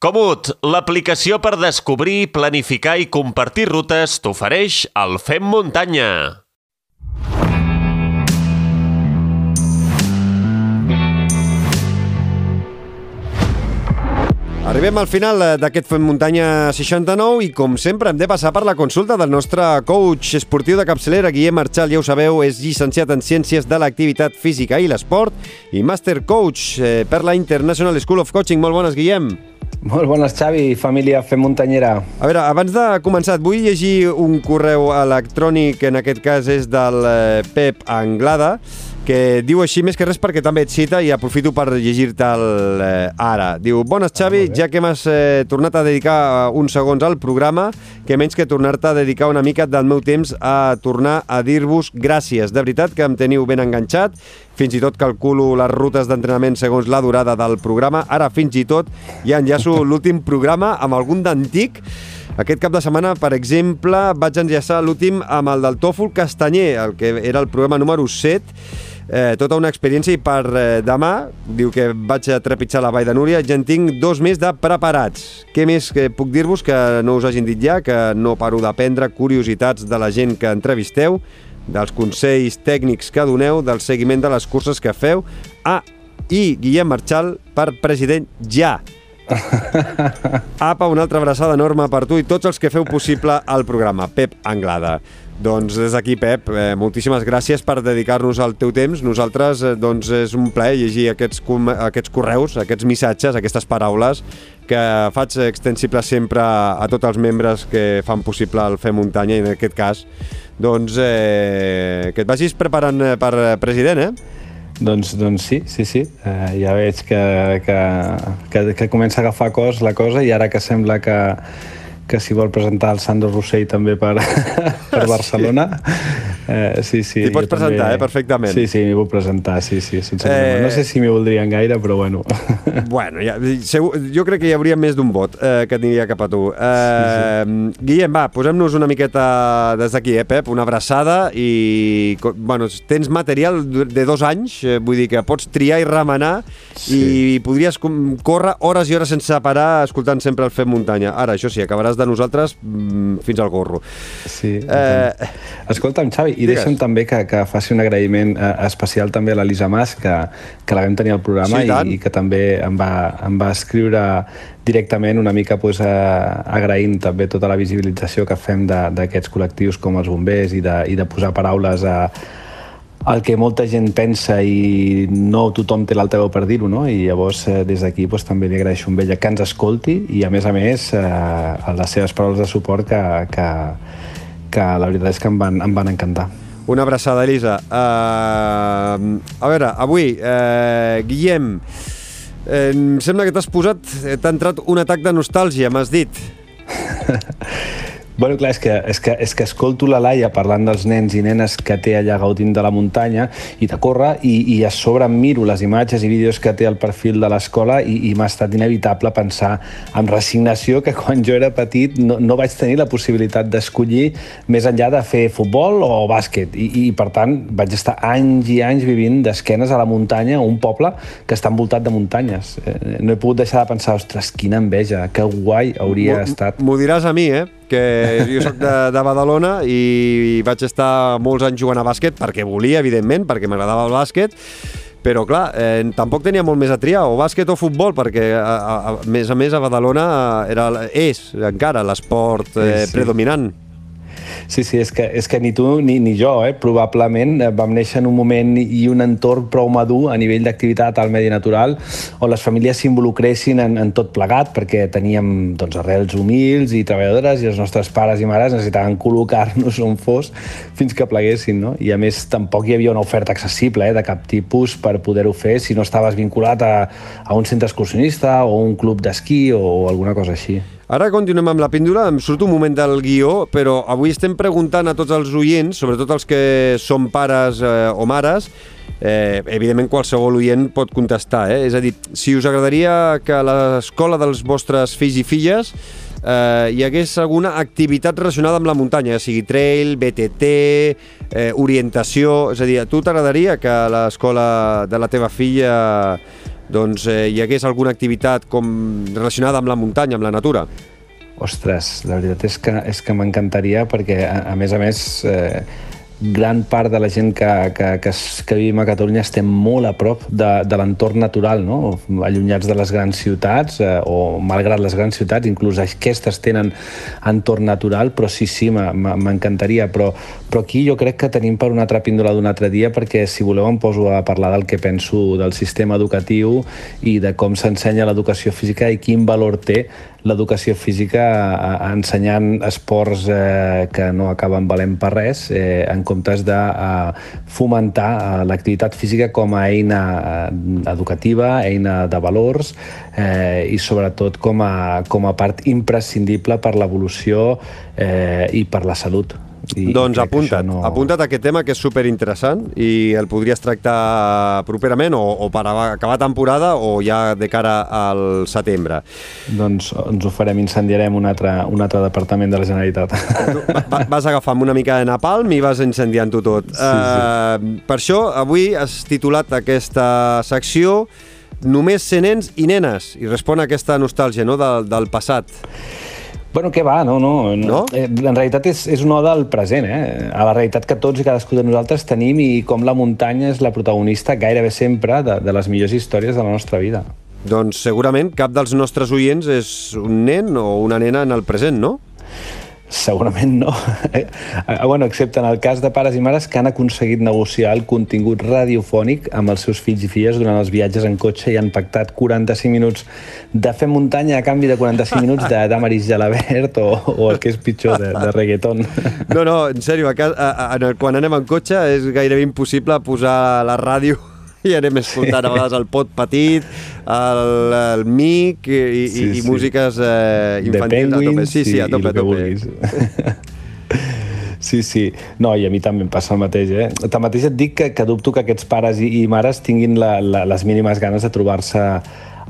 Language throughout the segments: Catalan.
Comut, l'aplicació per descobrir, planificar i compartir rutes t'ofereix el Fem Muntanya. Arribem al final eh, d'aquest Fem Muntanya 69 i, com sempre, hem de passar per la consulta del nostre coach esportiu de capçalera, Guillem Marchal, ja ho sabeu, és llicenciat en Ciències de l'Activitat Física i l'Esport i Master Coach eh, per la International School of Coaching. Molt bones, Guillem. Molt bones, Xavi, família Fem Muntanyera. A veure, abans de començar, et vull llegir un correu electrònic, en aquest cas és del eh, Pep Anglada, que diu així més que res perquè també et cita i aprofito per llegir-te'l eh, ara. Diu, bones Xavi, ja que m'has eh, tornat a dedicar eh, uns segons al programa, que menys que tornar-te a dedicar una mica del meu temps a tornar a dir-vos gràcies. De veritat que em teniu ben enganxat, fins i tot calculo les rutes d'entrenament segons la durada del programa. Ara fins i tot ja enllaço l'últim programa amb algun d'antic aquest cap de setmana, per exemple, vaig enllaçar l'últim amb el del Tòfol Castanyer, el que era el programa número 7, eh, tota una experiència i per eh, demà, diu que vaig a trepitjar la Vall de Núria, ja en tinc dos més de preparats. Què més que puc dir-vos que no us hagin dit ja, que no paro d'aprendre curiositats de la gent que entrevisteu, dels consells tècnics que doneu, del seguiment de les curses que feu. Ah, i Guillem Marchal per president ja. Apa, una altra abraçada enorme per tu i tots els que feu possible el programa. Pep Anglada. Doncs des d'aquí, Pep, eh, moltíssimes gràcies per dedicar-nos el teu temps. Nosaltres, eh, doncs, és un plaer llegir aquests, aquests correus, aquests missatges, aquestes paraules que faig extensibles sempre a tots els membres que fan possible el Fer Muntanya i en aquest cas, doncs, eh, que et vagis preparant eh, per president, eh? Doncs, doncs sí, sí, sí. Uh, ja veig que, que, que, que comença a agafar cos la cosa i ara que sembla que, que s'hi vol presentar el Sandro Rossell també per, per Barcelona. Eh, sí, sí. T'hi pots presentar, també... eh, perfectament. Sí, sí, m'hi puc presentar, sí, sí, sincerament. Eh... No sé si m'hi voldrien gaire, però bueno. Bueno, ja, segur, jo crec que hi hauria més d'un vot eh, que aniria cap a tu. Eh, sí, sí. Guillem, va, posem-nos una miqueta des d'aquí, eh, Pep, una abraçada i, bueno, tens material de dos anys, eh, vull dir que pots triar i remenar sí. i podries córrer hores i hores sense parar escoltant sempre el Fem Muntanya. Ara, això sí, acabaràs de nosaltres mm, fins al gorro. Sí. Eh... Escolta'm, Xavi, i deixa'm també que, que faci un agraïment eh, especial també a l'Elisa Mas, que, que la vam tenir al programa sí, i, i que també em va, em va escriure directament una mica pues, eh, agraint també tota la visibilització que fem d'aquests col·lectius com els bombers i de, i de posar paraules a, el que molta gent pensa i no tothom té l'alta veu per dir-ho, no? I llavors eh, des d'aquí pues, també li agraeixo a ella que ens escolti i a més a més eh, a les seves paraules de suport que, que, que la veritat és que em van, em van encantar. Una abraçada, Elisa. Uh, a veure, avui, uh, Guillem, em sembla que t'has posat, t'ha entrat un atac de nostàlgia, m'has dit. Bueno, clar, és que, és que, és que escolto la Laia parlant dels nens i nenes que té allà gaudint de la muntanya i de córrer i, i a sobre miro les imatges i vídeos que té al perfil de l'escola i, i m'ha estat inevitable pensar amb resignació que quan jo era petit no, no vaig tenir la possibilitat d'escollir més enllà de fer futbol o bàsquet i, i per tant vaig estar anys i anys vivint d'esquenes a la muntanya, un poble que està envoltat de muntanyes. Eh, no he pogut deixar de pensar, ostres, quina enveja, que guai hauria estat. M'ho diràs a mi, eh? Que jo sóc de, de Badalona i vaig estar molts anys jugant a bàsquet perquè volia, evidentment, perquè m'agradava el bàsquet, però clar, eh, tampoc tenia molt més a triar, o bàsquet o futbol, perquè a, a, a més a més a Badalona era, és encara l'esport eh, sí, sí. predominant. Sí, sí, és que, és que ni tu ni, ni jo, eh, probablement, eh, vam néixer en un moment i un entorn prou madur a nivell d'activitat al medi natural on les famílies s'involucressin en, en tot plegat perquè teníem doncs, arrels humils i treballadores i els nostres pares i mares necessitaven col·locar-nos on fos fins que pleguessin, no? I a més tampoc hi havia una oferta accessible eh, de cap tipus per poder-ho fer si no estaves vinculat a, a un centre excursionista o un club d'esquí o, o alguna cosa així. Ara continuem amb la píndola, em surt un moment del guió, però avui estem preguntant a tots els oients, sobretot els que són pares eh, o mares, eh, evidentment qualsevol oient pot contestar, eh? és a dir, si us agradaria que l'escola dels vostres fills i filles eh, hi hagués alguna activitat relacionada amb la muntanya, ja sigui trail, BTT, eh, orientació, és a dir, a tu t'agradaria que l'escola de la teva filla doncs eh, hi hagués alguna activitat com relacionada amb la muntanya, amb la natura? Ostres, la veritat és que, és que m'encantaria perquè, a, a més a més, eh, gran part de la gent que, que, que, que vivim a Catalunya estem molt a prop de, de l'entorn natural, no? allunyats de les grans ciutats, eh, o malgrat les grans ciutats, inclús aquestes tenen entorn natural, però sí, sí, m'encantaria. Però, però aquí jo crec que tenim per una altra píndola d'un altre dia, perquè si voleu em poso a parlar del que penso del sistema educatiu i de com s'ensenya l'educació física i quin valor té l'educació física ensenyant esports eh, que no acaben valent per res eh, en comptes de eh, fomentar eh, l'activitat física com a eina eh, educativa, eina de valors eh, i sobretot com a, com a part imprescindible per l'evolució eh, i per la salut. I, doncs apunta't, no... apunta't a aquest tema que és super interessant i el podries tractar properament o, o per acabar temporada o ja de cara al setembre. Doncs ens ho farem, incendiarem un altre, un altre departament de la Generalitat. Va, vas agafar una mica de napalm i vas incendiant-ho tot. Sí, sí. Uh, per això, avui has titulat aquesta secció Només ser nens i nenes, i respon a aquesta nostàlgia no, del, del passat. Bueno, què va, no, no. no? Eh, en realitat és, és una oda al present, eh? a la realitat que tots i cadascú de nosaltres tenim i com la muntanya és la protagonista gairebé sempre de, de les millors històries de la nostra vida. Doncs segurament cap dels nostres oients és un nen o una nena en el present, no? Segurament no. Ah, bueno, excepte en el cas de pares i mares que han aconseguit negociar el contingut radiofònic amb els seus fills i filles durant els viatges en cotxe i han pactat 45 minuts de fer muntanya a canvi de 45 minuts de Damaris Gelabert o, o el que és pitjor, de, de reggaeton. No, no, en sèrio, a, a, a, quan anem en cotxe és gairebé impossible posar la ràdio i anem escoltant a vegades el pot petit, el, el mic i, i, sí, i, i músiques eh, infantils a tope. Sí, sí, a tope, a tope. Sí, sí. No, i a mi també em passa el mateix, eh? Tanmateix et dic que, que dubto que aquests pares i, i mares tinguin la, la, les mínimes ganes de trobar-se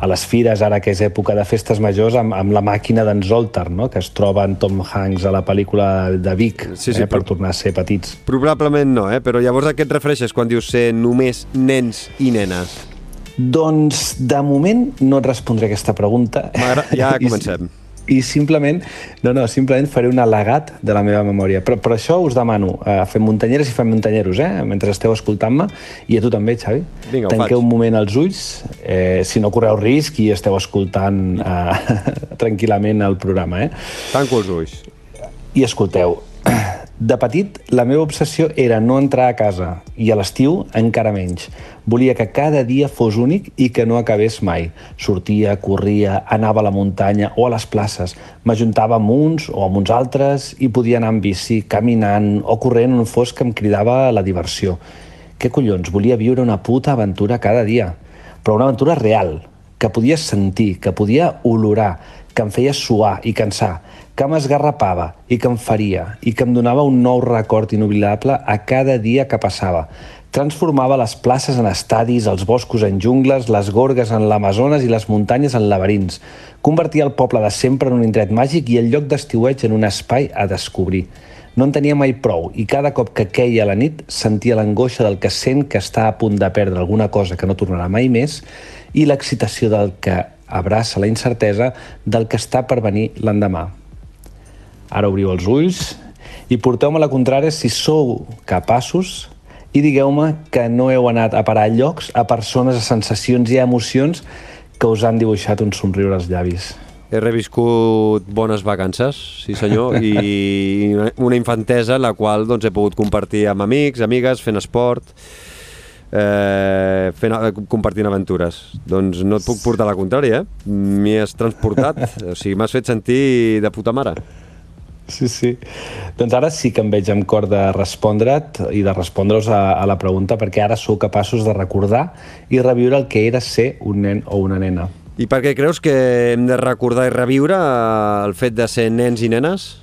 a les fires, ara que és època de festes majors, amb, amb la màquina d'en Zoltar, no? que es troba en Tom Hanks a la pel·lícula de Vic, sí, sí, eh? per tornar a ser petits. Probablement no, eh? però llavors a què et refereixes quan dius ser només nens i nenes? Doncs, de moment, no et respondré aquesta pregunta. Ja comencem i simplement, no, no, simplement faré un al·legat de la meva memòria. Però per això us demano, eh, fem muntanyeres i fem muntanyeros, eh, mentre esteu escoltant-me, i a tu també, Xavi. Vinga, Tanqueu un moment els ulls, eh, si no correu risc i esteu escoltant eh, tranquil·lament el programa. Eh? Tanco els ulls. I escolteu, de petit, la meva obsessió era no entrar a casa i a l'estiu encara menys. Volia que cada dia fos únic i que no acabés mai. Sortia, corria, anava a la muntanya o a les places. M'ajuntava amb uns o amb uns altres i podia anar amb bici, caminant o corrent on fos que em cridava la diversió. Què collons, volia viure una puta aventura cada dia. Però una aventura real, que podia sentir, que podia olorar, que em feia suar i cansar, que m'esgarrapava i que em faria i que em donava un nou record inoblidable a cada dia que passava. Transformava les places en estadis, els boscos en jungles, les gorgues en l'Amazones i les muntanyes en laberints. Convertia el poble de sempre en un indret màgic i el lloc d'estiueig en un espai a descobrir. No en tenia mai prou i cada cop que queia la nit sentia l'angoixa del que sent que està a punt de perdre alguna cosa que no tornarà mai més i l'excitació del que abraça la incertesa del que està per venir l'endemà. Ara obriu els ulls i porteu-me la contrària si sou capaços i digueu-me que no heu anat a parar a llocs, a persones, a sensacions i a emocions que us han dibuixat un somriure als llavis. He reviscut bones vacances, sí senyor, i una infantesa la qual doncs, he pogut compartir amb amics, amigues, fent esport, eh, fent, compartint aventures. Doncs no et puc portar la contrària, eh? M'hi has transportat, o sigui, m'has fet sentir de puta mare. Sí, sí. Doncs ara sí que em veig amb cor de respondre't i de respondre-us a, a la pregunta perquè ara sou capaços de recordar i reviure el que era ser un nen o una nena. I per què creus que hem de recordar i reviure el fet de ser nens i nenes?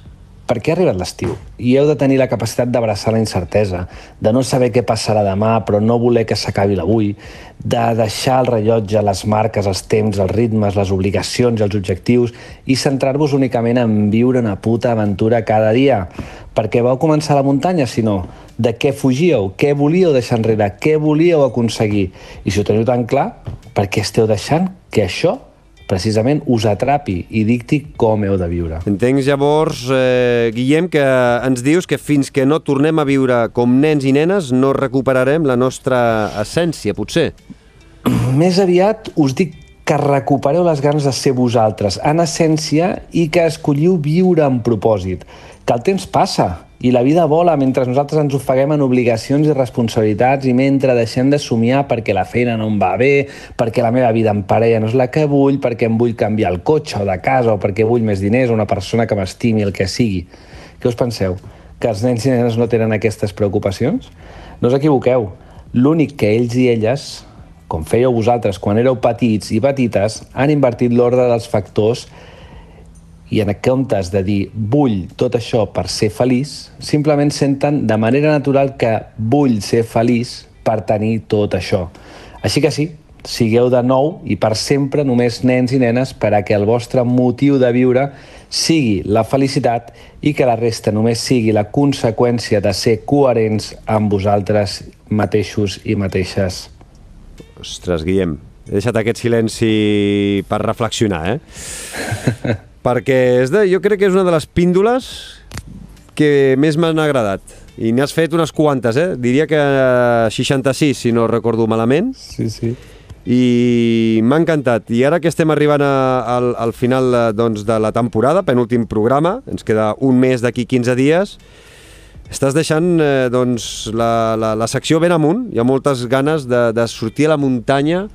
Perquè ha arribat l'estiu i heu de tenir la capacitat d'abraçar la incertesa, de no saber què passarà demà però no voler que s'acabi l'avui, de deixar el rellotge, les marques, els temps, els ritmes, les obligacions els objectius i centrar-vos únicament en viure una puta aventura cada dia. Perquè vau començar la muntanya, si no, de què fugíeu, què volíeu deixar enrere, què volíeu aconseguir. I si ho teniu tan clar, per què esteu deixant que això precisament us atrapi i dicti com heu de viure. Entenc llavors, eh, Guillem, que ens dius que fins que no tornem a viure com nens i nenes no recuperarem la nostra essència, potser. Més aviat us dic que recupereu les ganes de ser vosaltres, en essència, i que escolliu viure amb propòsit. Que el temps passa, i la vida vola mentre nosaltres ens ofeguem en obligacions i responsabilitats i mentre deixem de somiar perquè la feina no em va bé, perquè la meva vida en parella no és la que vull, perquè em vull canviar el cotxe o de casa o perquè vull més diners o una persona que m'estimi, el que sigui. Què us penseu? Que els nens i nenes no tenen aquestes preocupacions? No us equivoqueu. L'únic que ells i elles, com fèieu vosaltres quan éreu petits i petites, han invertit l'ordre dels factors i en comptes de dir vull tot això per ser feliç, simplement senten de manera natural que vull ser feliç per tenir tot això. Així que sí, sigueu de nou i per sempre només nens i nenes per a que el vostre motiu de viure sigui la felicitat i que la resta només sigui la conseqüència de ser coherents amb vosaltres mateixos i mateixes. Ostres, Guillem, he deixat aquest silenci per reflexionar, eh? perquè és de, jo crec que és una de les píndoles que més m'han agradat. I n'has fet unes quantes, eh? Diria que 66, si no recordo malament. Sí, sí. I m'ha encantat. I ara que estem arribant a, al, al final doncs, de la temporada, penúltim programa, ens queda un mes d'aquí 15 dies, estàs deixant eh, doncs, la, la, la secció ben amunt. Hi ha moltes ganes de, de sortir a la muntanya,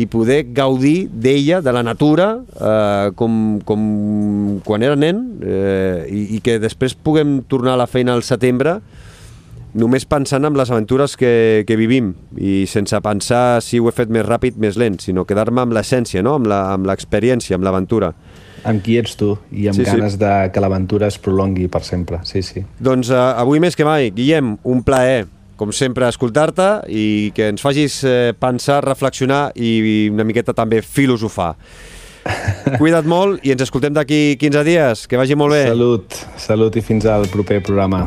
i poder gaudir d'ella, de la natura, eh, com, com quan era nen, eh, i, i que després puguem tornar a la feina al setembre només pensant en les aventures que, que vivim i sense pensar si ho he fet més ràpid, més lent, sinó quedar-me amb l'essència, no? amb l'experiència, amb l'aventura. Amb qui ets tu i amb sí, ganes sí. de que l'aventura es prolongui per sempre, sí, sí. Doncs eh, avui més que mai, Guillem, un plaer com sempre, escoltar-te i que ens facis eh, pensar, reflexionar i una miqueta també filosofar. Cuida't molt i ens escoltem d'aquí 15 dies. Que vagi molt bé. Salut, salut i fins al proper programa.